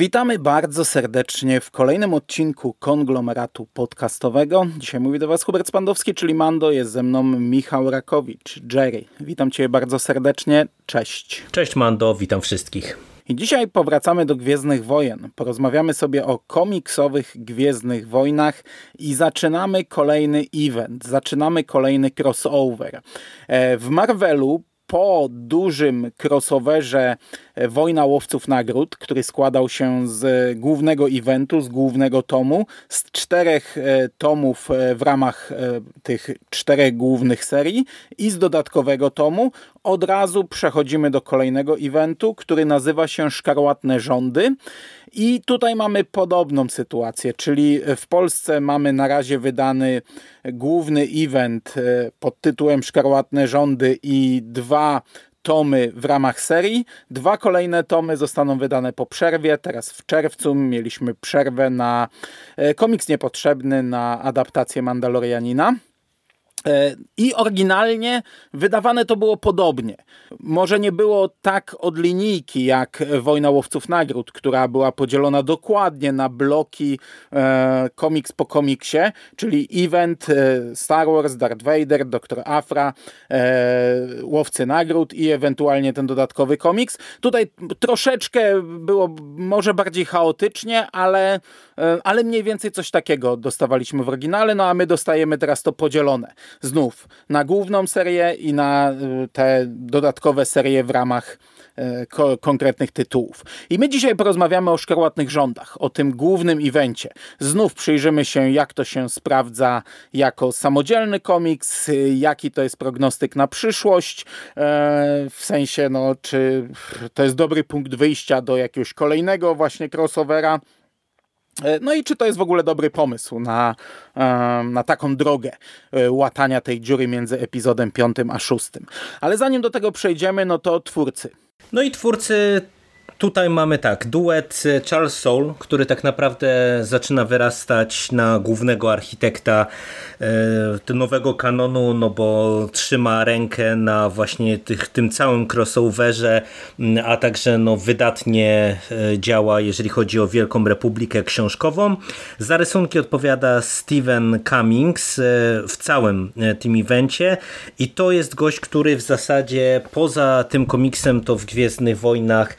Witamy bardzo serdecznie w kolejnym odcinku konglomeratu podcastowego. Dzisiaj mówi do Was Hubert Spandowski, czyli Mando, jest ze mną Michał Rakowicz, Jerry. Witam Cię bardzo serdecznie, cześć. Cześć Mando, witam wszystkich. I dzisiaj powracamy do Gwiezdnych Wojen. Porozmawiamy sobie o komiksowych Gwiezdnych Wojnach i zaczynamy kolejny event, zaczynamy kolejny crossover. E, w Marvelu po dużym crossoverze e, Wojna Łowców Nagród, który składał się z głównego eventu, z głównego tomu, z czterech e, tomów e, w ramach tych czterech głównych serii i z dodatkowego tomu, od razu przechodzimy do kolejnego eventu, który nazywa się Szkarłatne Rządy. I tutaj mamy podobną sytuację, czyli w Polsce mamy na razie wydany główny event e, pod tytułem Szkarłatne Rządy i dwa tomy w ramach serii. Dwa kolejne tomy zostaną wydane po przerwie. Teraz w czerwcu mieliśmy przerwę na e, komiks niepotrzebny na adaptację Mandalorianina. E, I oryginalnie wydawane to było podobnie. Może nie było tak od linijki jak Wojna Łowców Nagród, która była podzielona dokładnie na bloki e, komiks po komiksie, czyli event e, Star Wars, Darth Vader, Dr. Afra, e, Łowcy Nagród i ewentualnie ten dodatkowy komiks. Tutaj troszeczkę było może bardziej chaotycznie, ale, e, ale mniej więcej coś takiego dostawaliśmy w oryginale, no a my dostajemy teraz to podzielone znów na główną serię i na y, te dodatkowe serie w ramach y, ko konkretnych tytułów. I my dzisiaj porozmawiamy o Szkarłatnych Rządach, o tym głównym evencie. Znów przyjrzymy się, jak to się sprawdza jako samodzielny komiks, y, jaki to jest prognostyk na przyszłość, w sensie, no, czy to jest dobry punkt wyjścia do jakiegoś kolejnego właśnie crossovera, no i czy to jest w ogóle dobry pomysł na, na taką drogę e, łatania tej dziury między epizodem 5 a 6. Ale zanim do tego przejdziemy, no to twórcy. No i twórcy Tutaj mamy tak, duet e, Charles Soule, który tak naprawdę zaczyna wyrastać na głównego architekta e, nowego kanonu, no bo trzyma rękę na właśnie tych, tym całym crossoverze, a także no wydatnie e, działa, jeżeli chodzi o Wielką Republikę książkową. Za rysunki odpowiada Steven Cummings e, w całym e, tym evencie i to jest gość, który w zasadzie poza tym komiksem to w Gwiezdnych Wojnach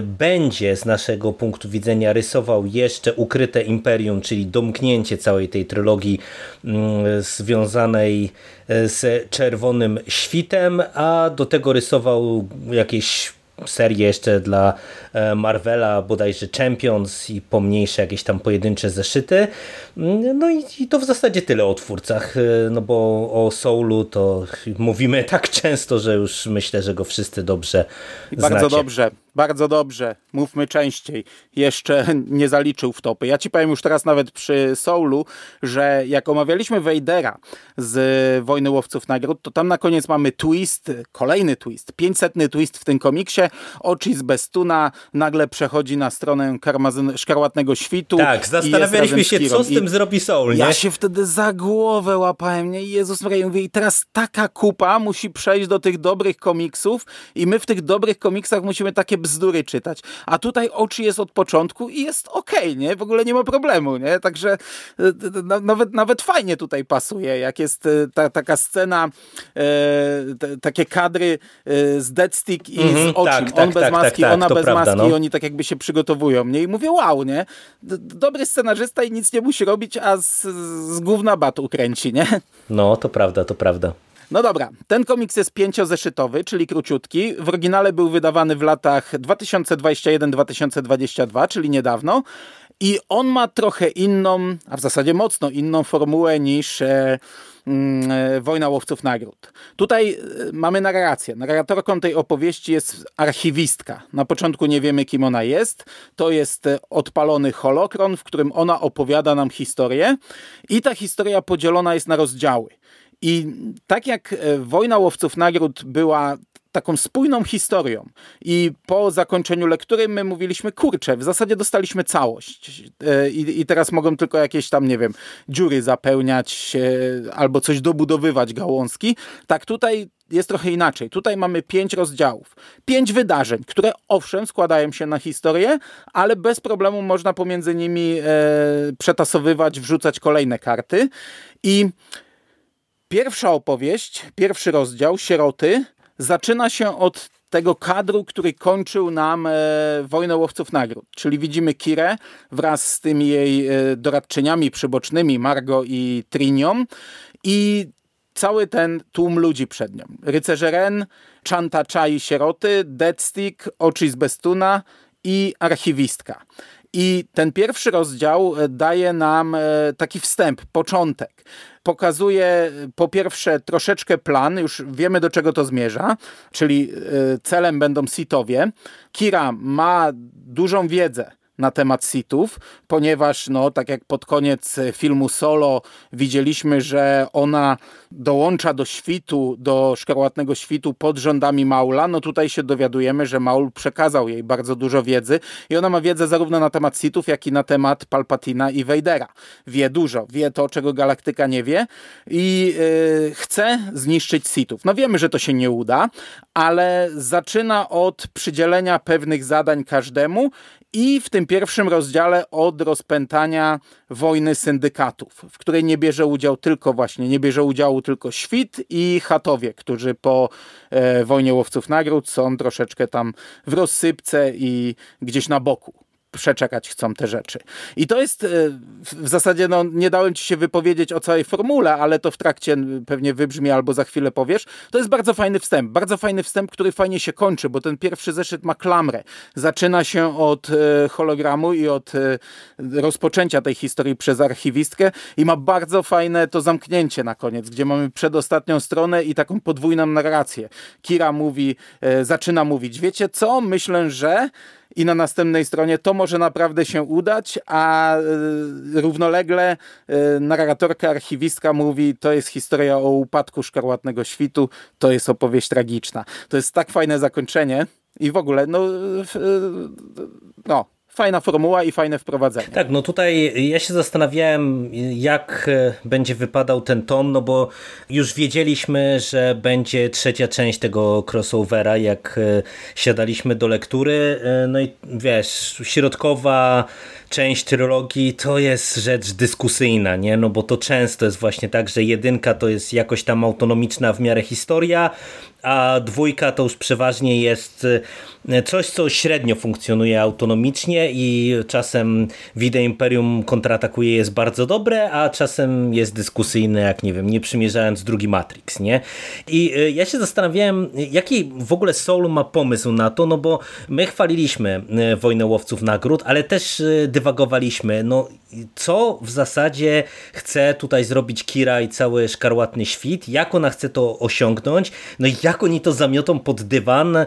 będzie z naszego punktu widzenia rysował jeszcze ukryte imperium, czyli domknięcie całej tej trylogii mm, związanej e, z Czerwonym Świtem, a do tego rysował jakieś serię jeszcze dla e, Marvela, bodajże Champions i pomniejsze jakieś tam pojedyncze zeszyty. Mm, no i, to w zasadzie tyle o twórcach, e, no bo o Soulu to mówimy tak często, że już myślę, że go wszyscy dobrze I Bardzo dobrze. Bardzo dobrze, mówmy częściej. Jeszcze nie zaliczył w topy. Ja ci powiem już teraz nawet przy Soulu, że jak omawialiśmy Vadera z Wojny Łowców Nagród, to tam na koniec mamy twist, kolejny twist, 500 twist w tym komiksie. Ocis Bestuna nagle przechodzi na stronę karmazyn, Szkarłatnego Świtu. Tak, zastanawialiśmy się, co z tym zrobi Soul, nie? Ja się wtedy za głowę łapałem, nie? Jezus Maria, mówię, i teraz taka kupa musi przejść do tych dobrych komiksów i my w tych dobrych komiksach musimy takie bzdury czytać. A tutaj oczy jest od początku i jest okej, okay, nie? W ogóle nie ma problemu, nie? Także e, nawet, nawet fajnie tutaj pasuje, jak jest ta, taka scena, e, takie kadry z Deadstick i mm -hmm, z oczy. Tak, On tak, bez tak, maski, tak, ona bez prawda, maski, no. oni tak jakby się przygotowują, nie? I mówię, wow, nie? Dobry scenarzysta i nic nie musi robić, a z, z gówna bat ukręci, nie? No, to prawda, to prawda. No dobra, ten komiks jest pięciozeszytowy, czyli króciutki. W oryginale był wydawany w latach 2021-2022, czyli niedawno. I on ma trochę inną, a w zasadzie mocno inną formułę niż e, e, Wojna Łowców Nagród. Tutaj e, mamy narrację. Narratorką tej opowieści jest archiwistka. Na początku nie wiemy, kim ona jest. To jest e, odpalony holokron, w którym ona opowiada nam historię i ta historia podzielona jest na rozdziały. I tak jak e, Wojna Łowców Nagród była taką spójną historią. I po zakończeniu lektury my mówiliśmy, kurczę, w zasadzie dostaliśmy całość. E, I, i teraz mogą tylko jakieś tam, nie wiem, dziury zapełniać e, albo coś dobudowywać gałązki. Tak tutaj jest trochę inaczej. Tutaj mamy pięć rozdziałów, pięć wydarzeń, które owszem składają się na historię, ale bez problemu można pomiędzy nimi e, przetasowywać, wrzucać kolejne karty. I pierwsza opowieść, pierwszy rozdział, Sieroty, zaczyna się od tego kadru, który kończył nam e, Wojnę Łowców Nagród. Czyli widzimy Kirę wraz z tymi jej e, doradczyniami przybocznymi, Margo i Trinią i cały ten tłum ludzi przed nią. Rycerze Ren, Chanta Chai Sieroty, Deadstick, Oczy z Bestuna i Archiwistka. I ten pierwszy rozdział e, daje nam e, taki wstęp, początek. Pokazuje e, po pierwsze troszeczkę plan, już wiemy do czego to zmierza, czyli celem będą sitowie. Kira ma dużą wiedzę na temat sitów, ponieważ no, tak jak pod koniec filmu Solo widzieliśmy, że ona dołącza do świtu, do szkarłatnego świtu pod rządami Maula, no tutaj się dowiadujemy, że Maul przekazał jej bardzo dużo wiedzy i ona ma wiedzę zarówno na temat sitów, jak i na temat Palpatina i Vadera. Wie dużo, wie to, czego Galaktyka nie wie i yy, chce zniszczyć sitów. No wiemy, że to się nie uda, ale zaczyna od przydzielenia pewnych zadań każdemu i w tym pierwszym rozdziale od rozpętania wojny syndykatów, w której nie bierze udział tylko właśnie, nie bierze udziału tylko Świt i Chatowie, którzy po e, wojnie łowców nagród są troszeczkę tam w rozsypce i gdzieś na boku przeczekać chcą te rzeczy. I to jest e, w zasadzie, no nie dałem ci się wypowiedzieć o całej formule, ale to w trakcie pewnie wybrzmi albo za chwilę powiesz. To jest bardzo fajny wstęp, bardzo fajny wstęp, który fajnie się kończy, bo ten pierwszy zeszyt ma klamrę. Zaczyna się od e, hologramu i od e, rozpoczęcia tej historii przez archiwistkę i ma bardzo fajne to zamknięcie na koniec, gdzie mamy przedostatnią stronę i taką podwójną narrację. Kira mówi, zaczyna mówić, wiecie co, myślę, że i na następnej stronie to może naprawdę się udać, a y, równolegle y, narratorka, archiwistka mówi, to jest historia o upadku szkarłatnego świtu, to jest opowieść tragiczna. To jest tak fajne zakończenie i w ogóle, no, no fajna formuła i fajne wprowadzenie. Tak, no tutaj ja się zastanawiałem, jak e, będzie wypadał ten tom, no bo już wiedzieliśmy, że będzie trzecia część tego crossovera, jak e, siadaliśmy do lektury. E, no i wiesz, środkowa część trylogii to jest rzecz dyskusyjna, nie? No bo to często jest właśnie tak, że jedynka to jest jakoś tam autonomiczna w miarę historia, a dwójka to już przeważnie jest e, coś, co średnio funkcjonuje autonomicznie i czasem Wide Imperium kontratakuje jest bardzo dobre, a czasem jest dyskusyjne, jak nie wiem, nie przymierzając drugi Matrix, nie? I e, ja się zastanawiałem, jaki w ogóle Soul ma pomysł na to, no bo my chwaliliśmy e, Wojnę Łowców Nagród, ale też dywagowaliśmy, no co w zasadzie chce tutaj zrobić Kira i cały Szkarłatny Świt, jak ona chce to osiągnąć, no i jak oni to zamiotą pod dywan, e,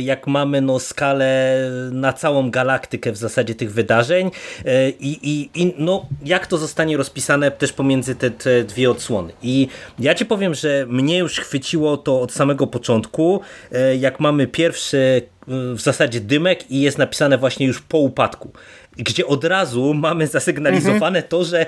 jak mamy no skalę na całą galaktykę w zasadzie tych wydarzeń? E, i, i, i no jak to zostanie rozpisane też pomiędzy te, te dwie odsłony. I ja ci powiem, że mnie już chwyciło to od samego początku, e, jak mamy pierwszy w zasadzie dymek i jest napisane właśnie już po upadku gdzie od razu mamy zasygnalizowane mhm. to, że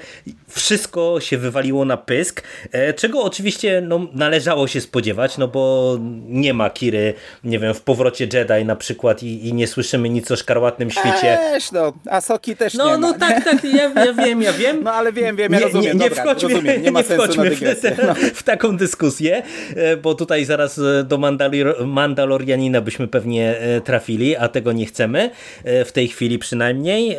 wszystko się wywaliło na pysk, e, czego oczywiście no, należało się spodziewać, no bo nie ma Kiry, nie wiem, w powrocie Jedi na przykład i, i nie słyszymy nic o szkarłatnym świecie. Też, no, a Soki też no, nie No, ma. tak, tak, ja, ja, wiem, ja wiem. No, ale wiem, wiem, ja nie, rozumiem, nie, nie dobra, wchodźmy, rozumiem, nie ma nie wchodźmy w, te, no. w, taką dyskusję, e, bo tutaj zaraz e, do Mandalor Mandalorianina byśmy pewnie trafili, a tego nie chcemy, w tej chwili przynajmniej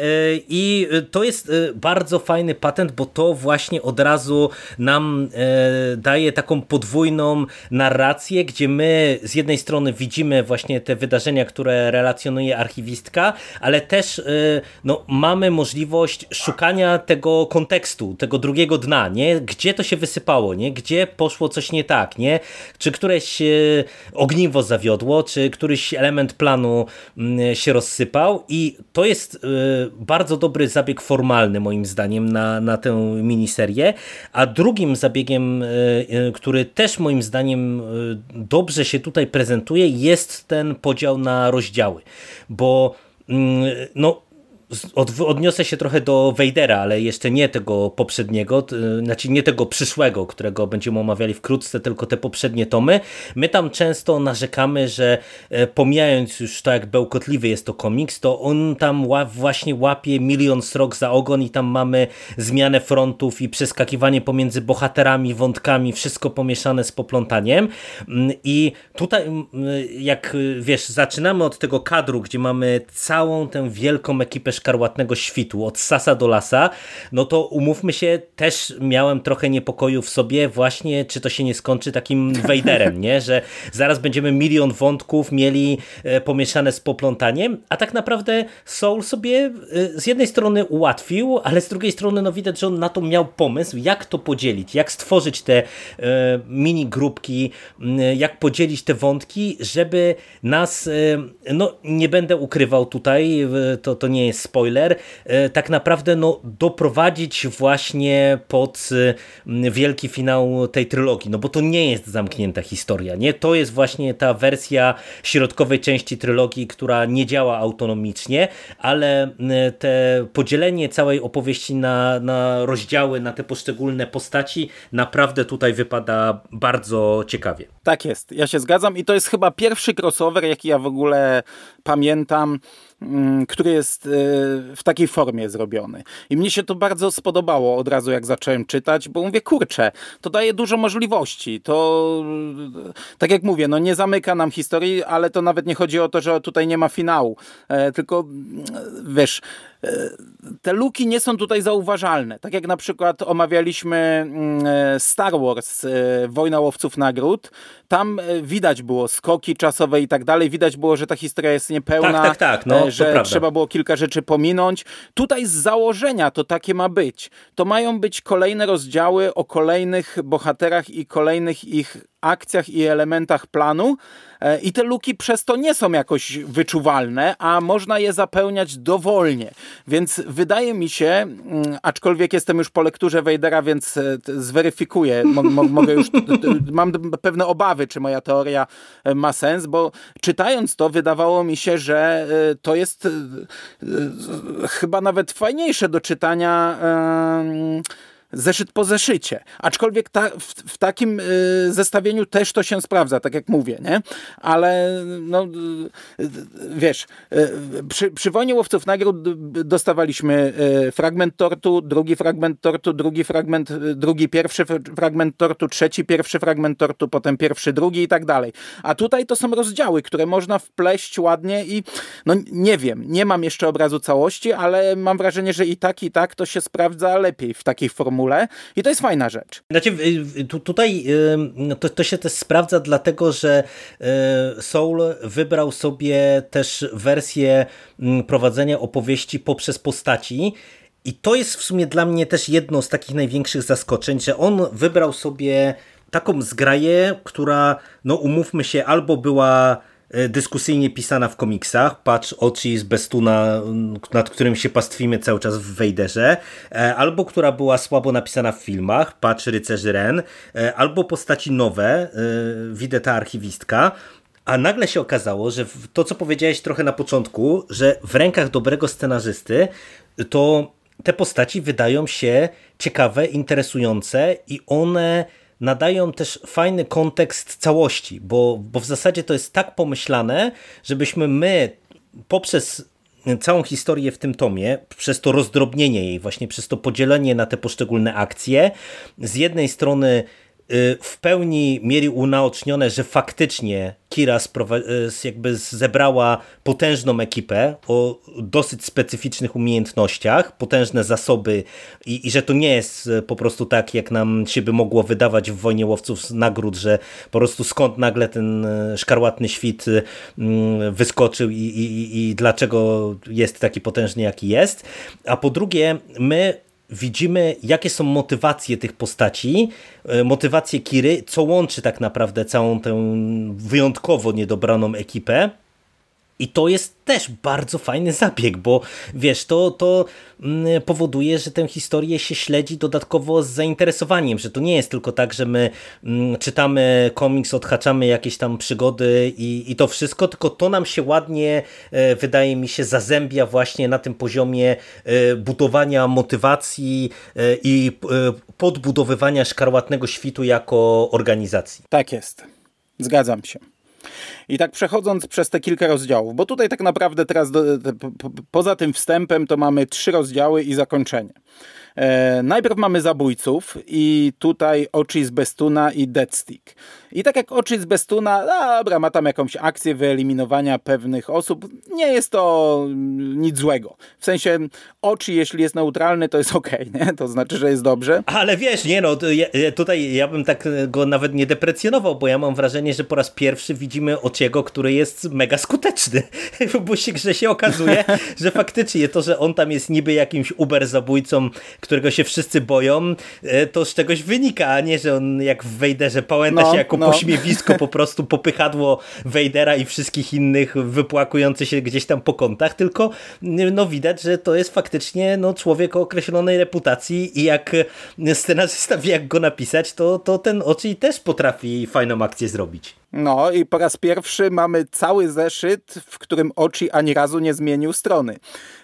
i to jest bardzo fajny patent, bo to właśnie od razu nam e, daje taką podwójną narrację, gdzie my z jednej strony widzimy właśnie te wydarzenia, które relacjonuje archiwistka, ale też no, mamy możliwość szukania tego kontekstu, tego drugiego dna, nie? Gdzie to się wysypało, nie? Gdzie poszło coś nie tak, nie? Czy któreś ogniwo zawiodło, czy któryś element planu mm, się rozsypał i to jest bardzo dobry zabieg formalny moim zdaniem na, na tę miniserię, a drugim zabiegiem, który też moim zdaniem dobrze się tutaj prezentuje jest ten podział na rozdziały, bo mm, no od, odniosę się trochę do Wejdera, ale jeszcze nie tego poprzedniego, znaczy nie tego przyszłego, którego będziemy omawiali wkrótce, tylko te poprzednie tomy. My tam często narzekamy, że e, pomijając już to, jak bełkotliwy jest to komiks, to on tam ła właśnie łapie milion srok za ogon i tam mamy zmianę frontów i przeskakiwanie pomiędzy bohaterami, wątkami, wszystko pomieszane z poplątaniem. Mm, I tutaj, mm, jak wiesz, zaczynamy od tego kadru, gdzie mamy całą tę wielką ekipę szkarłatnego świtu, od sasa do lasa, no to umówmy się, też miałem trochę niepokoju w sobie właśnie, czy to się nie skończy takim Wejderem, nie? że zaraz będziemy milion wątków mieli e, pomieszane z poplątaniem, a tak naprawdę Soul sobie e, z jednej strony ułatwił, ale z drugiej strony no widać, że on na to miał pomysł, jak to podzielić, jak stworzyć te e, mini grupki, jak podzielić te wątki, żeby nas, no nie będę ukrywał tutaj, to, to nie jest spoiler, e, tak naprawdę no, doprowadzić właśnie pod e, wielki finał tej trylogii, no bo to nie jest zamknięta historia, nie? To jest właśnie ta wersja środkowej części trylogii, która nie działa autonomicznie, ale e, te podzielenie całej opowieści na, na rozdziały, na te poszczególne postaci naprawdę tutaj wypada bardzo ciekawie. Tak jest, ja się zgadzam i to jest chyba pierwszy crossover, jaki ja w ogóle pamiętam, który jest e, w takiej formie zrobiony. I mnie się to bardzo spodobało od razu, jak zacząłem czytać, bo mówię, kurczę, to daje dużo możliwości. To, tak jak mówię, no nie zamyka nam historii, ale to nawet nie chodzi o to, że tutaj nie ma finału. E, tylko, wiesz, e, te luki nie są tutaj zauważalne. Tak jak na przykład omawialiśmy mm, Star Wars, Wojna Łowców Nagród, tam widać było skoki czasowe i tak dalej, widać było, że ta historia jest niepełna. Tak, tak, tak. No, że trzeba było kilka rzeczy pominąć. Tutaj z założenia to takie ma być. To mają być kolejne rozdziały o kolejnych bohaterach i kolejnych ich akcjach i elementach planu e, i te luki przez to nie są jakoś wyczuwalne, a można je zapełniać dowolnie. Więc wydaje mi się, mm, aczkolwiek jestem już po lekturze Wejdera, więc e, zweryfikuję, mogę już, mam pewne obawy, czy moja teoria e, ma sens, bo czytając to wydawało mi się, że to jest chyba nawet fajniejsze do czytania zeszyt po zeszycie. Aczkolwiek ta, w, w, takim y, zestawieniu też to się sprawdza, tak jak mówię, nie? Ale no, y, wiesz, y, przy, przy Wojnie Łowców Nagród dostawaliśmy y, fragment tortu, drugi fragment tortu, drugi fragment, y, drugi pierwszy fragment tortu, trzeci pierwszy fragment tortu, potem pierwszy, drugi i tak dalej. A tutaj to są rozdziały, które można wpleść ładnie i no nie wiem, nie mam jeszcze obrazu całości, ale mam wrażenie, że i tak, i tak to się sprawdza lepiej w takiej formule i to jest fajna rzecz. Znaczy, tutaj no to, to się też sprawdza dlatego, że y, Soul wybrał sobie też wersję mm, prowadzenia opowieści poprzez postaci i to jest w sumie dla mnie też jedno z takich największych zaskoczeń, że on wybrał sobie taką zgraję, która, no umówmy się, albo była dyskusyjnie pisana w komiksach. Patrz oczy z Bestuna, nad którym się pastwimy cały czas w Wejderze, e, albo która była słabo napisana w filmach, Patrz Rycerzy Ren, e, albo postaci nowe, widzę ta archiwistka. A nagle się okazało, że to, co powiedziałeś trochę na początku, że w rękach dobrego scenarzysty, to te postaci wydają się ciekawe, interesujące i one nadają też fajny kontekst całości, bo, bo w zasadzie to jest tak pomyślane, żebyśmy my poprzez całą historię w tym tomie, przez to rozdrobnienie jej, właśnie przez to podzielenie na te poszczególne akcje, z jednej strony w pełni mieli unaocznione, że faktycznie Kira y, jakby zebrała potężną ekipę o dosyć specyficznych umiejętnościach, potężne zasoby i, i, że to nie jest y, po prostu tak, jak nam się by mogło wydawać w Wojnie Łowców nagród, że po prostu skąd nagle ten szkarłatny świt mm, wyskoczył i, i, i dlaczego jest taki potężny, jaki jest. A po drugie, my widzimy, jakie są motywacje tych postaci, e, motywacje Kiry, co łączy tak naprawdę całą tę wyjątkowo niedobraną ekipę. I to jest też bardzo fajny zabieg, bo wiesz, to, to mm, powoduje, że tę historię się śledzi dodatkowo z zainteresowaniem, że to nie jest tylko tak, że my mm, czytamy komiks, odhaczamy jakieś tam przygody i, i to wszystko, tylko to nam się ładnie, e, wydaje mi się, zazębia właśnie na tym poziomie e, budowania motywacji e, i podbudowywania szkarłatnego świtu jako organizacji. Tak jest. Zgadzam się. I tak przechodząc przez te kilka rozdziałów, bo tutaj tak naprawdę teraz do, po, poza tym wstępem to mamy trzy rozdziały i zakończenie. E, najpierw mamy zabójców i tutaj oczy z Bestuna i Deadstick. I tak jak oczy z Bestuna, dobra, ma tam jakąś akcję wyeliminowania pewnych osób. Nie jest to nic złego. W sensie oczy, jeśli jest neutralny, to jest ok, nie? To znaczy, że jest dobrze. Ale wiesz, nie no, tutaj ja bym tak go nawet nie deprecjonował, bo ja mam wrażenie, że po raz pierwszy widzimy Ociego, który jest mega skuteczny. Bo się, że się okazuje, że faktycznie to, że on tam jest niby jakimś uber zabójcą, którego się wszyscy boją, e, to z czegoś wynika, a nie, że on jak w Wejderze pałęta no, się jako no. Pośmiewisko, po prostu popychadło Wejdera i wszystkich innych wypłakujący się gdzieś tam po kątach, tylko no widać, że to jest faktycznie no, człowiek o określonej reputacji i jak scenarzysta wie jak go napisać, to, to ten oczy też potrafi fajną akcję zrobić. No i po raz pierwszy mamy cały zeszyt, w którym Ochi ani razu nie zmienił strony.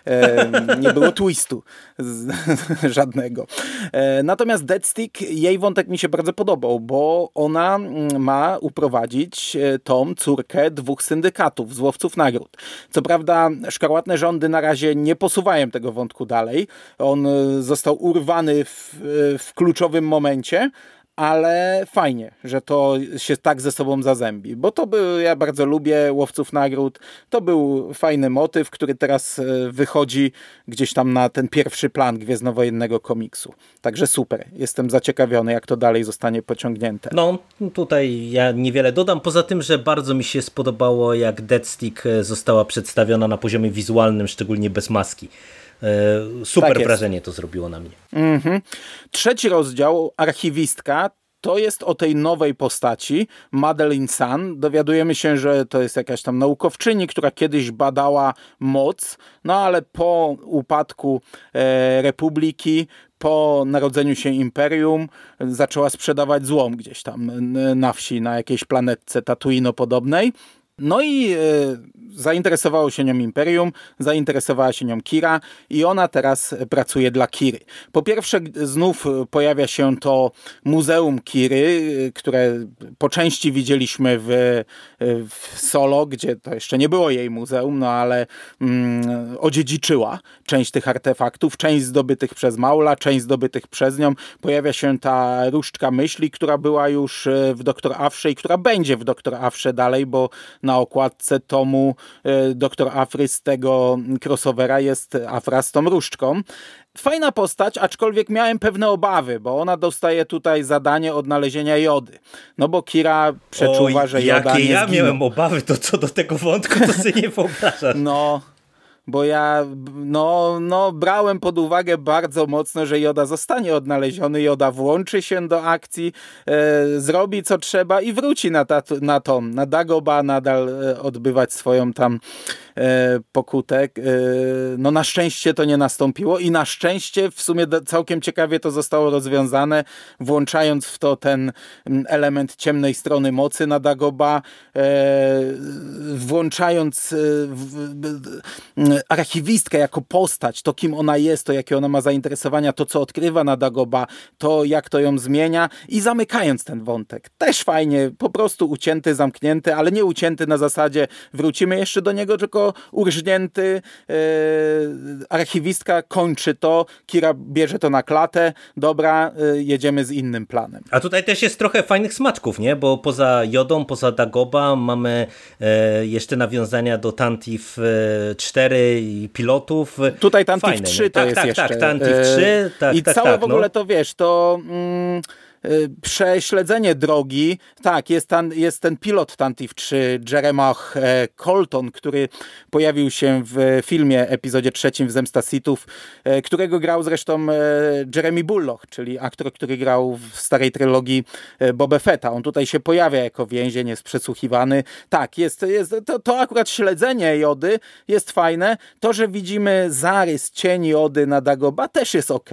E, nie było twistu z, żadnego. E, natomiast Deadstick, jej wątek mi się bardzo podobał, bo ona mm, ma uprowadzić e, tą córkę dwóch syndykatów, złowców nagród. Co prawda szkarłatne rządy na razie nie posuwają tego wątku dalej. On e, został urwany w, e, w kluczowym momencie, ale fajnie, że to się tak ze sobą zazębi, bo to był, ja bardzo lubię łowców nagród, to był fajny motyw, który teraz e, wychodzi gdzieś tam na ten pierwszy plan Gwiezdnowojennego komiksu. Także super, jestem zaciekawiony, jak to dalej zostanie pociągnięte. No, tutaj ja niewiele dodam, poza tym, że bardzo mi się spodobało, jak Deadstick e, została przedstawiona na poziomie wizualnym, szczególnie bez maski. E, super tak wrażenie to zrobiło na mnie. Mhm. Trzeci rozdział, archiwistka, to jest o tej nowej postaci, Madeline Sun. Dowiadujemy się, że to jest jakaś tam naukowczyni, która kiedyś badała moc, no ale po upadku e, Republiki, po narodzeniu się imperium zaczęła sprzedawać złom gdzieś tam na wsi, na jakiejś planetce Tatooine podobnej. No i e, zainteresowało się nią Imperium, zainteresowała się nią Kira i ona teraz pracuje dla Kiry. Po pierwsze znów pojawia się to Muzeum Kiry, które po części widzieliśmy w, w Solo, gdzie to jeszcze nie było jej muzeum, no ale mm, odziedziczyła część tych artefaktów, część zdobytych przez Maula, część zdobytych przez nią. Pojawia się ta różdżka myśli, która była już w Doktor Afrze i która będzie w Doktor Afrze dalej, bo na okładce tomu E, doktor Afry z tego crossovera jest Afra z tą różdżką. Fajna postać, aczkolwiek miałem pewne obawy, bo ona dostaje tutaj zadanie odnalezienia jody. No bo Kira przeczuwa, że joda jakie nie ja miałem obawy, to co do tego wątku, to sobie nie wyobrażasz. No, bo ja no, no, brałem pod uwagę bardzo mocno, że Joda zostanie odnaleziony, Joda włączy się do akcji, e, zrobi co trzeba i wróci na, ta, na to, na Dagoba nadal e, odbywać swoją tam e, pokutę. E, no na szczęście to nie nastąpiło i na szczęście w sumie całkiem ciekawie to zostało rozwiązane, włączając w to ten element ciemnej strony mocy na Dagoba, e, włączając archiwistkę jako postać, to kim ona jest, to jakie ona ma zainteresowania, to co odkrywa na Dagoba, to jak to ją zmienia i zamykając ten wątek. Też fajnie, po prostu ucięty, zamknięty, ale nie ucięty na zasadzie wrócimy jeszcze do niego, tylko urżnięty. Yy, archiwistka kończy to, Kira bierze to na klatę, dobra, yy, jedziemy z innym planem. A tutaj też jest trochę fajnych smaczków, nie? Bo poza Jodą, poza Dagoba mamy yy, jeszcze nawiązania do Tantif 4 i pilotów. Tutaj Tantif 3 to tak, jest tak, jeszcze. Tak, Tantif 3. Tak, I tak, całe tak, w ogóle no. to wiesz, to... Mm, prześledzenie drogi. Tak, jest, jest ten pilot Tantif 3, Jeremiah Colton, który pojawił się w filmie, epizodzie trzecim w Zemsta Sithów, którego grał zresztą Jeremy Bullock, czyli aktor, który grał w starej trylogii Boba Fetta. On tutaj się pojawia jako więzień, jest przesłuchiwany. Tak, jest, jest to, to akurat śledzenie Jody jest fajne. To, że widzimy zarys cieni Jody na Dagoba też jest ok,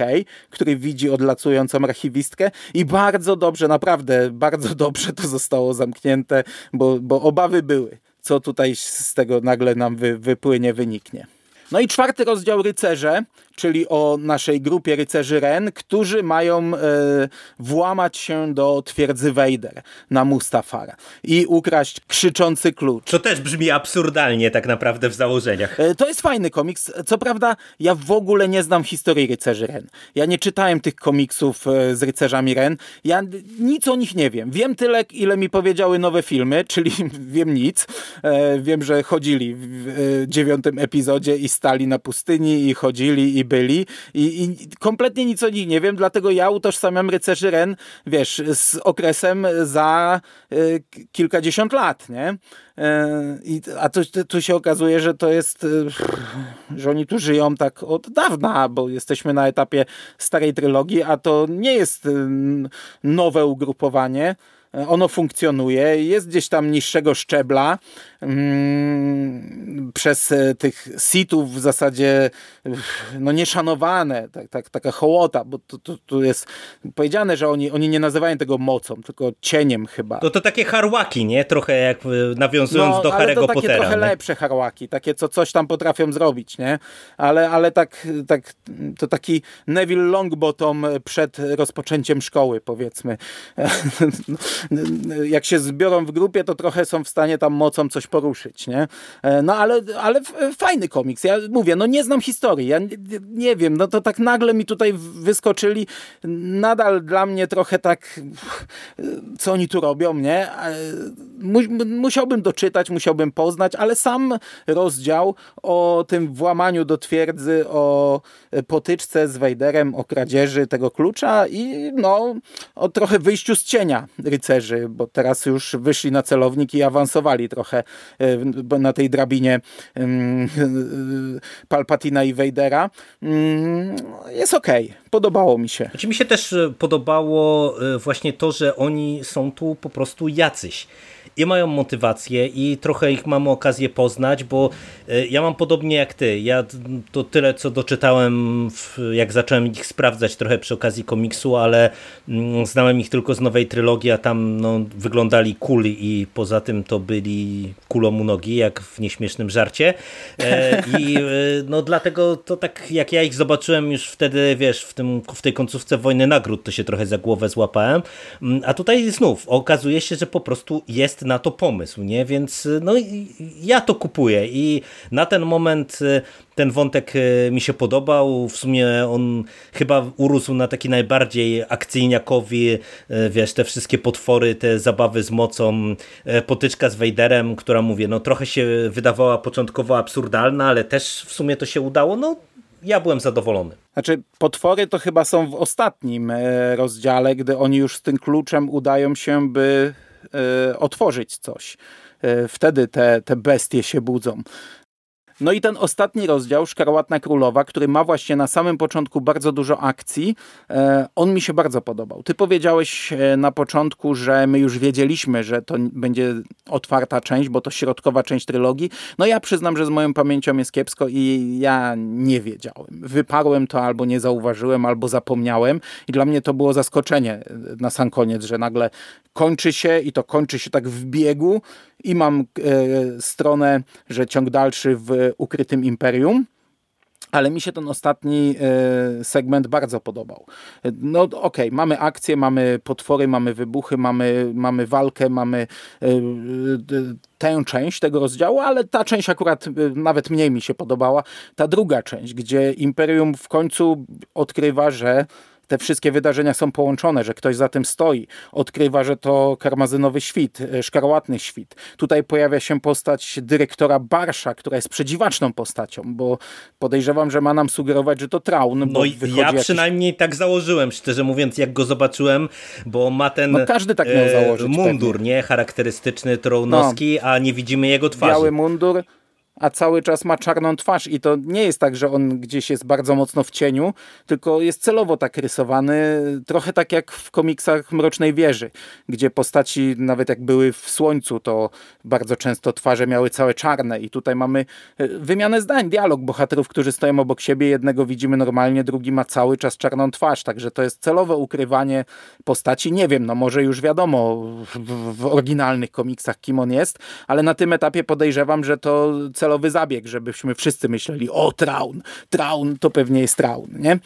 który widzi odlacującą archiwistkę i bardzo dobrze, naprawdę bardzo dobrze to zostało zamknięte, bo, bo obawy były, co tutaj z tego nagle nam wy, wypłynie, wyniknie. No i czwarty rozdział Rycerze, czyli o naszej grupie rycerzy Ren, którzy mają e, włamać się do twierdzy Wejder na Mustafar i ukraść krzyczący klucz. To też brzmi absurdalnie tak naprawdę w założeniach. E, to jest fajny komiks. Co prawda ja w ogóle nie znam historii rycerzy Ren. Ja nie czytałem tych komiksów e, z rycerzami Ren. Ja nic o nich nie wiem. Wiem tyle, ile mi powiedziały nowe filmy, czyli wiem nic. Wiem, że chodzili w dziewiątym epizodzie i stali na pustyni i chodzili i byli i, i, kompletnie nic o nich nie wiem, dlatego ja utożsamiam rycerzy Ren, wiesz, z okresem za y, kilkadziesiąt lat, nie? Y, I, a tu, tu się okazuje, że to jest, y, że oni tu żyją tak od dawna, bo jesteśmy na etapie starej trylogii, a to nie jest nowe ugrupowanie, ono funkcjonuje, jest gdzieś tam niższego szczebla, mm, przez e, tych sitów w zasadzie no nieszanowane, tak, tak, taka hołota, bo tu, tu, tu, jest powiedziane, że oni, oni nie nazywają tego mocą, tylko cieniem chyba. No to takie harłaki, nie? Trochę jak e, nawiązując no, do Harry'ego Pottera. takie trochę nie? lepsze harłaki, takie co coś tam potrafią zrobić, nie? Ale, ale tak, tak, to taki Neville Longbottom przed rozpoczęciem szkoły, powiedzmy. jak się zbiorą w grupie, to trochę są w stanie tam mocą coś poruszyć, nie? E, no ale, ale fajny komiks. Ja mówię, no nie znam historii, ja nie, wiem, no to tak nagle mi tutaj wyskoczyli. Nadal dla mnie trochę tak, co oni tu robią, nie? E, musiałbym doczytać, musiałbym poznać, ale sam rozdział o tym włamaniu do twierdzy, o potyczce z Wejderem, o kradzieży tego klucza i no, o trochę wyjściu z cienia bo teraz już wyszli na celownik i awansowali trochę e, na tej drabinie Palpatina i Wejdera. Mm, jest okej, okay. podobało mi się. Znaczy mi się też e, podobało e, właśnie to, że oni są tu po prostu jacyś i mają motywację i trochę ich mamy okazję poznać, bo e, ja mam podobnie jak ty. Ja to tyle, co doczytałem, jak zacząłem ich sprawdzać trochę przy okazji komiksu, ale mm, znałem ich tylko z nowej trylogii, a tam no, wyglądali kuli i poza tym to byli kulą u nogi, jak w nieśmiesznym żarcie. E, I e, no dlatego to tak, jak ja ich zobaczyłem już wtedy, wiesz, w, tym, w tej końcówce Wojny Nagród, to się trochę za głowę złapałem. Mm, a tutaj znów okazuje się, że po prostu jest na to pomysł, nie? Więc no ja to kupuję i na ten moment y, ten wątek y, mi się podobał. W sumie on chyba urósł na taki najbardziej akcyjniakowi, y, wiesz, te wszystkie potwory, te zabawy z mocą, potyczka z Wejderem, która mówię, no trochę się wydawała początkowo absurdalna, ale też w sumie to się udało. No ja byłem zadowolony. Znaczy, potwory to chyba są w ostatnim e, rozdziale, gdy oni już z tym kluczem udają się, by otworzyć coś. E, wtedy te, te bestie się budzą. No i ten ostatni rozdział, Szkarłatna Królowa, który ma właśnie na samym początku bardzo dużo akcji, e, on mi się bardzo podobał. Ty powiedziałeś e, na początku, że my już wiedzieliśmy, że to będzie otwarta część, bo to środkowa część trylogii. No ja przyznam, że z moją pamięcią jest kiepsko i ja nie wiedziałem. Wyparłem to albo nie zauważyłem, albo zapomniałem i dla mnie to było zaskoczenie e, na sam koniec, że nagle kończy się i to kończy się tak w biegu i mam e, stronę, że ciąg dalszy w ukrytym imperium. Ale mi się ten ostatni e, segment bardzo podobał. No okej, okay, mamy akcję, mamy potwory, mamy wybuchy, mamy, mamy walkę, mamy e, tę część tego rozdziału, ale ta część akurat nawet mniej mi się podobała. Ta druga część, gdzie Imperium w końcu odkrywa, że te wszystkie wydarzenia są połączone, że ktoś za tym stoi. Odkrywa, że to karmazynowy świt, e, szkarłatny świt. Tutaj pojawia się postać dyrektora Barsza, która jest przedziwaczną postacią, bo podejrzewam, że ma nam sugerować, że to Traun. No i ja jakiś... przynajmniej tak założyłem, szczerze mówiąc, jak go zobaczyłem, bo ma ten no każdy tak miał e, założyć, mundur, pewnie. nie? Charakterystyczny, trounowski, no. a nie widzimy jego twarzy. Biały mundur, a cały czas ma czarną twarz. I to nie jest tak, że on gdzieś jest bardzo mocno w cieniu, tylko jest celowo tak rysowany, trochę tak jak w komiksach Mrocznej Wieży, gdzie postaci nawet jak były w słońcu, to bardzo często twarze miały całe czarne. I tutaj mamy e, wymianę zdań, dialog bohaterów, którzy stoją obok siebie, jednego widzimy normalnie, drugi ma cały czas czarną twarz, także to jest celowe ukrywanie postaci, nie wiem, no może już wiadomo w, w oryginalnych komiksach kim on jest, ale na tym etapie podejrzewam, że to celowo celowy zabieg, żebyśmy wszyscy myśleli, o Traun, Traun to pewnie jest Traun, nie?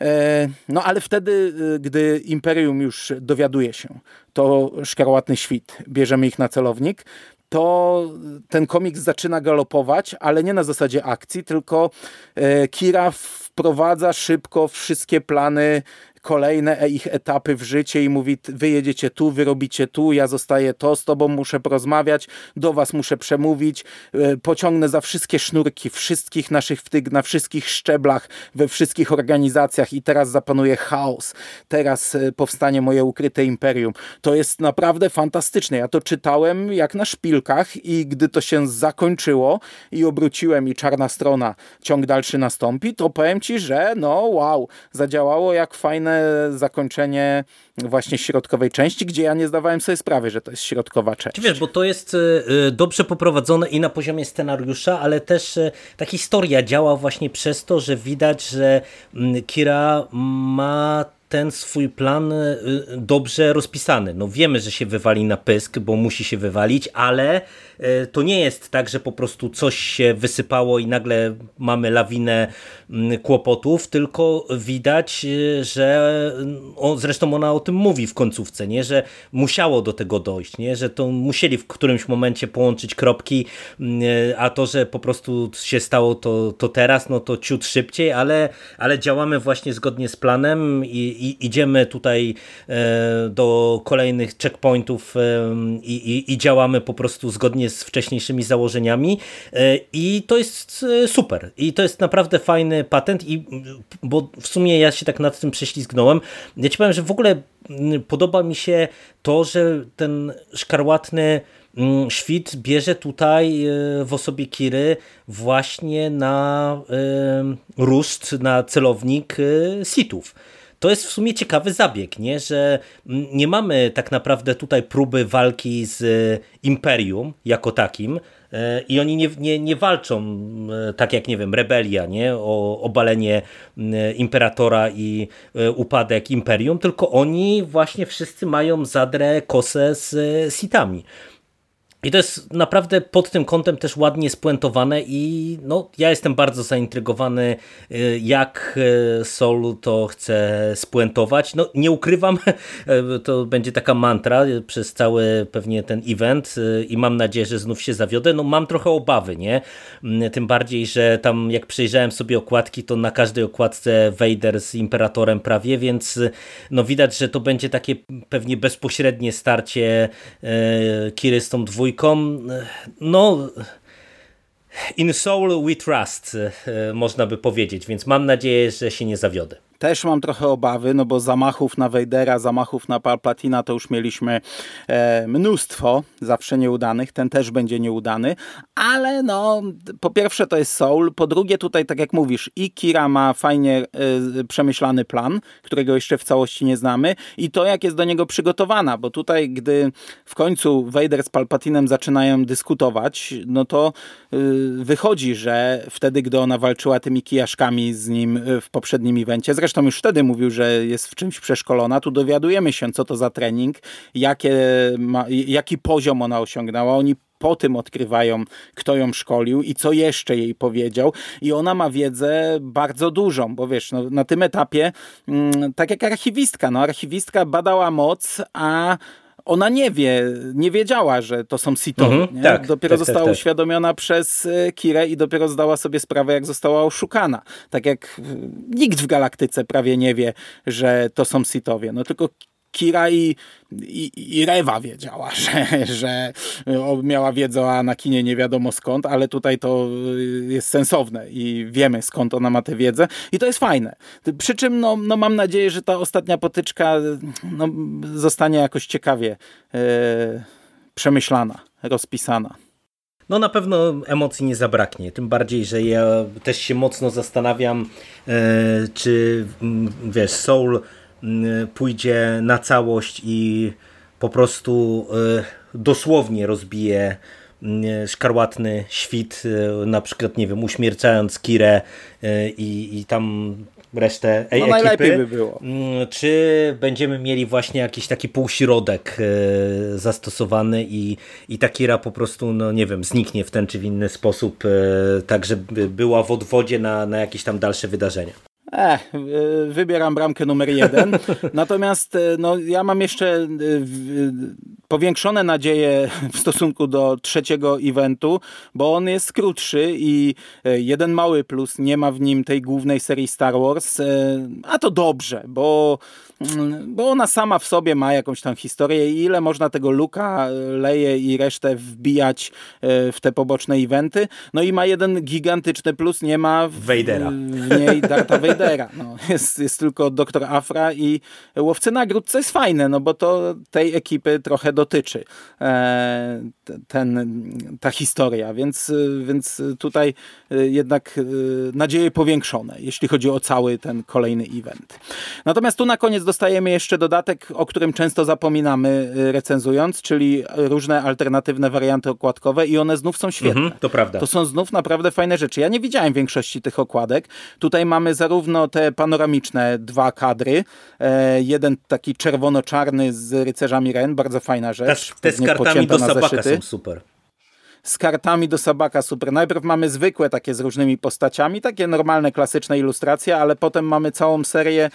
E, no ale wtedy, e, gdy Imperium już dowiaduje się, to szkarłatny świt, bierzemy ich na celownik, to ten komiks zaczyna galopować, ale nie na zasadzie akcji, tylko e, Kira wprowadza szybko wszystkie plany kolejne e, ich etapy w życie i mówi, wy jedziecie tu, wy robicie tu, ja zostaję to, z tobą muszę porozmawiać, do was muszę przemówić, e, pociągnę za wszystkie sznurki wszystkich naszych wtyk na wszystkich szczeblach, we wszystkich organizacjach i teraz zapanuje chaos. Teraz e, powstanie moje ukryte imperium. To jest naprawdę fantastyczne. Ja to czytałem jak na szpilkach i gdy to się zakończyło i obróciłem i czarna strona, ciąg dalszy nastąpi, to powiem ci, że no wow, zadziałało jak fajne zakończenie właśnie środkowej części, gdzie ja nie zdawałem sobie sprawy, że to jest środkowa część. Wiesz, bo to jest y, y, dobrze poprowadzone i na poziomie scenariusza, ale też y, ta historia działa właśnie przez to, że widać, że mm, Kira ma ten swój plan dobrze rozpisany. No wiemy, że się wywali na pysk, bo musi się wywalić, ale to nie jest tak, że po prostu coś się wysypało i nagle mamy lawinę mm, kłopotów, tylko widać, e, że on, zresztą ona o tym mówi w końcówce, nie? że musiało do tego dojść, nie? że to musieli w którymś momencie połączyć kropki, mm, e, a to, że po prostu się stało to, to teraz, no to ciut szybciej, ale, ale działamy właśnie zgodnie z planem i, i idziemy tutaj do kolejnych checkpointów i, i działamy po prostu zgodnie zgodnie z wcześniejszymi założeniami e, i to jest e, super. I to jest naprawdę fajny patent, i, bo w sumie ja się tak nad tym prześlizgnąłem. Ja ci powiem, że w ogóle podoba mi się to, że ten szkarłatny świt bierze tutaj e, w osobie Kiry właśnie na ruszt, na celownik sitów to jest w sumie ciekawy zabieg, nie? że nie mamy tak naprawdę tutaj próby walki z e, Imperium jako takim e, i oni nie, nie, nie walczą e, tak jak, nie wiem, rebelia, nie? o obalenie Imperatora i upadek Imperium, tylko oni właśnie wszyscy mają zadrę kosę z Sitami. I to jest naprawdę pod tym kątem też ładnie spuentowane i no, ja jestem bardzo zaintrygowany, y, jak y, Soul to chce spuentować. No, nie ukrywam, to będzie taka mantra przez cały pewnie ten event y, i mam nadzieję, że znów się zawiodę. No, mam trochę obawy, nie? Mm, tym bardziej, że tam jak przejrzałem sobie okładki, to na każdej okładce Vader z Imperatorem prawie, więc no, widać, że to będzie takie pewnie bezpośrednie starcie Kiry z tą dwójką no in soul we trust, e, można by powiedzieć, więc mam nadzieję, że się nie zawiodę. Też mam trochę obawy, no bo zamachów na Wejdera, zamachów na Palpatina to już mieliśmy e, mnóstwo, zawsze nieudanych, ten też będzie nieudany, ale no po pierwsze to jest Soul, po drugie tutaj tak jak mówisz i Kira ma fajnie e, przemyślany plan, którego jeszcze w całości nie znamy. I to jak jest do niego przygotowana, bo tutaj gdy w końcu Vader z Palpatinem zaczynają dyskutować, no to e, wychodzi, że wtedy gdy ona walczyła tymi kijaszkami z nim e, w poprzednim evencie, zresztą już wtedy mówił, że jest w czymś przeszkolona, tu dowiadujemy się, co to za trening, jakie ma, jaki poziom ona osiągnęła. Oni po tym odkrywają, kto ją szkolił i co jeszcze jej powiedział. I ona ma wiedzę bardzo dużą, bo wiesz, no, na tym etapie, mm, tak jak archiwistka, no, archiwistka badała moc, a ona nie wie, nie wiedziała, że to są Sithowie. Mhm, tak, dopiero tak, została tak, tak. uświadomiona przez e, Kirę i dopiero zdała sobie sprawę, jak została oszukana. Tak jak e, nikt w galaktyce prawie nie wie, że to są Sithowie. No tylko Kira i, i, i Rewa wiedziała, że, że miała wiedzę o Anakinie nie wiadomo skąd, ale tutaj to y, jest sensowne i wiemy skąd ona ma tę wiedzę i to jest fajne. Przy czym no, no mam nadzieję, że ta ostatnia potyczka no, zostanie jakoś ciekawie e, przemyślana, rozpisana. No na pewno emocji nie zabraknie, tym bardziej, że ja też się mocno zastanawiam, e, czy wiesz, Soul pójdzie na całość i po prostu e, dosłownie rozbije szkarłatny świt, e, na przykład, nie wiem, uśmiercając Kirę e, i, i tam resztę no, ekipy. najlepiej by było. Czy będziemy mieli właśnie jakiś taki półśrodek zastosowany i, i ta Kira po prostu, no nie wiem, zniknie w ten czy w inny sposób, tak żeby była w odwodzie na, na jakieś tam dalsze wydarzenia. Eh, wybieram bramkę numer jeden. Natomiast e, no, ja mam jeszcze e, powiększone nadzieje w stosunku do trzeciego eventu, bo on jest krótszy i jeden mały plus, nie ma w nim tej głównej serii Star Wars, a to dobrze, bo bo ona sama w sobie ma jakąś tam historię i ile można tego Luka, Leje i resztę wbijać e, w te poboczne eventy. No i ma jeden gigantyczny plus, nie ma w, Vadera. w niej Darta Vadera. No, jest, jest tylko doktor Afra i Łowcy Nagród, co jest fajne, no bo to tej ekipy trochę dotyczy e, ten, ta historia, więc, więc tutaj e, jednak nadzieje powiększone, jeśli chodzi o cały ten kolejny event. Natomiast tu na koniec dostajemy jeszcze dodatek, o którym często zapominamy y, recenzując, czyli różne alternatywne warianty okładkowe i one znów są świetne. Mhm, to prawda. To są znów naprawdę fajne rzeczy. Ja nie widziałem większości tych okładek. Tutaj mamy zarówno te panoramiczne dwa kadry, e, jeden taki czerwono-czarny z rycerzami Ren, bardzo fajna rzecz. Te, te z kartami do sabaka są super z kartami do Sabaka super. Najpierw mamy zwykłe takie z różnymi postaciami, takie normalne, klasyczne ilustracje, ale potem mamy całą serię e,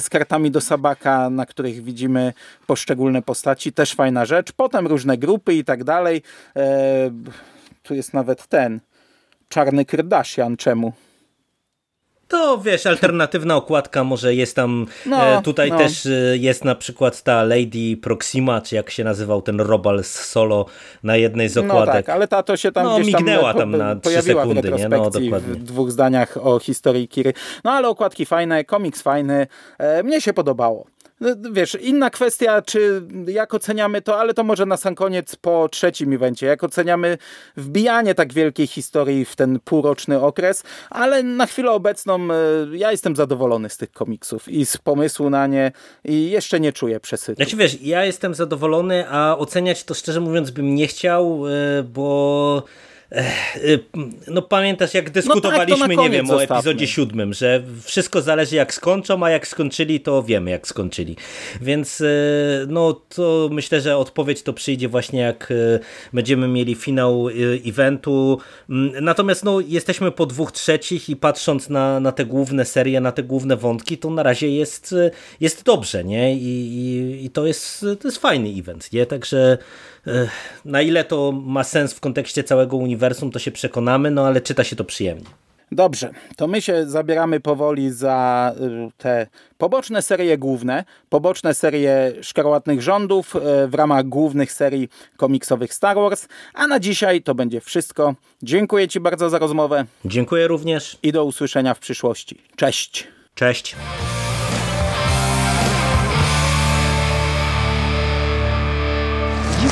z kartami do Sabaka, na których widzimy poszczególne postaci. Też fajna rzecz. Potem różne grupy i tak dalej. E, tu jest nawet ten czarny Kardashian. Czemu? To wiesz, alternatywna okładka może jest tam, no, e, tutaj no. też e, jest na przykład ta Lady Proxima, czy jak się nazywał ten Robal z solo na jednej z okładek. No tak, ale ta to się tam no, gdzieś mignęła tam, tam na pojawiła sekundy, w nie? No, dokładnie. w dwóch zdaniach o historii Kiry. No ale okładki fajne, komiks fajny, e, mnie się podobało. No, wiesz, inna kwestia, czy jak oceniamy to, ale to może na sam koniec po trzecim evencie, jak oceniamy wbijanie tak wielkiej historii w ten półroczny okres, ale na chwilę obecną e, ja jestem zadowolony z tych komiksów i z pomysłu na nie i jeszcze nie czuję przesytu. Znaczy wiesz, ja jestem zadowolony, a oceniać to szczerze mówiąc bym nie chciał, e, bo no pamiętasz jak dyskutowaliśmy, no tak, nie wiem, o epizodzie siódmym, że wszystko zależy jak skończą, a jak skończyli, to wiemy jak skończyli. Więc y, no to myślę, że odpowiedź to przyjdzie właśnie jak y, będziemy mieli finał eventu. Mm, natomiast no jesteśmy po dwóch trzecich i patrząc na, na te główne serie, na te główne wątki, to na razie jest, jest dobrze, nie? I, i, i to, jest, to jest fajny event, nie? Także na ile to ma sens w kontekście całego uniwersum, to się przekonamy, no ale czyta się to przyjemnie. Dobrze, to my się zabieramy powoli za y, te poboczne serie główne, poboczne serie Szkarłatnych Rządów y, w ramach głównych serii komiksowych Star Wars, a na dzisiaj to będzie wszystko. Dziękuję Ci bardzo za rozmowę. Dziękuję również. I do usłyszenia w przyszłości. Cześć. Cześć.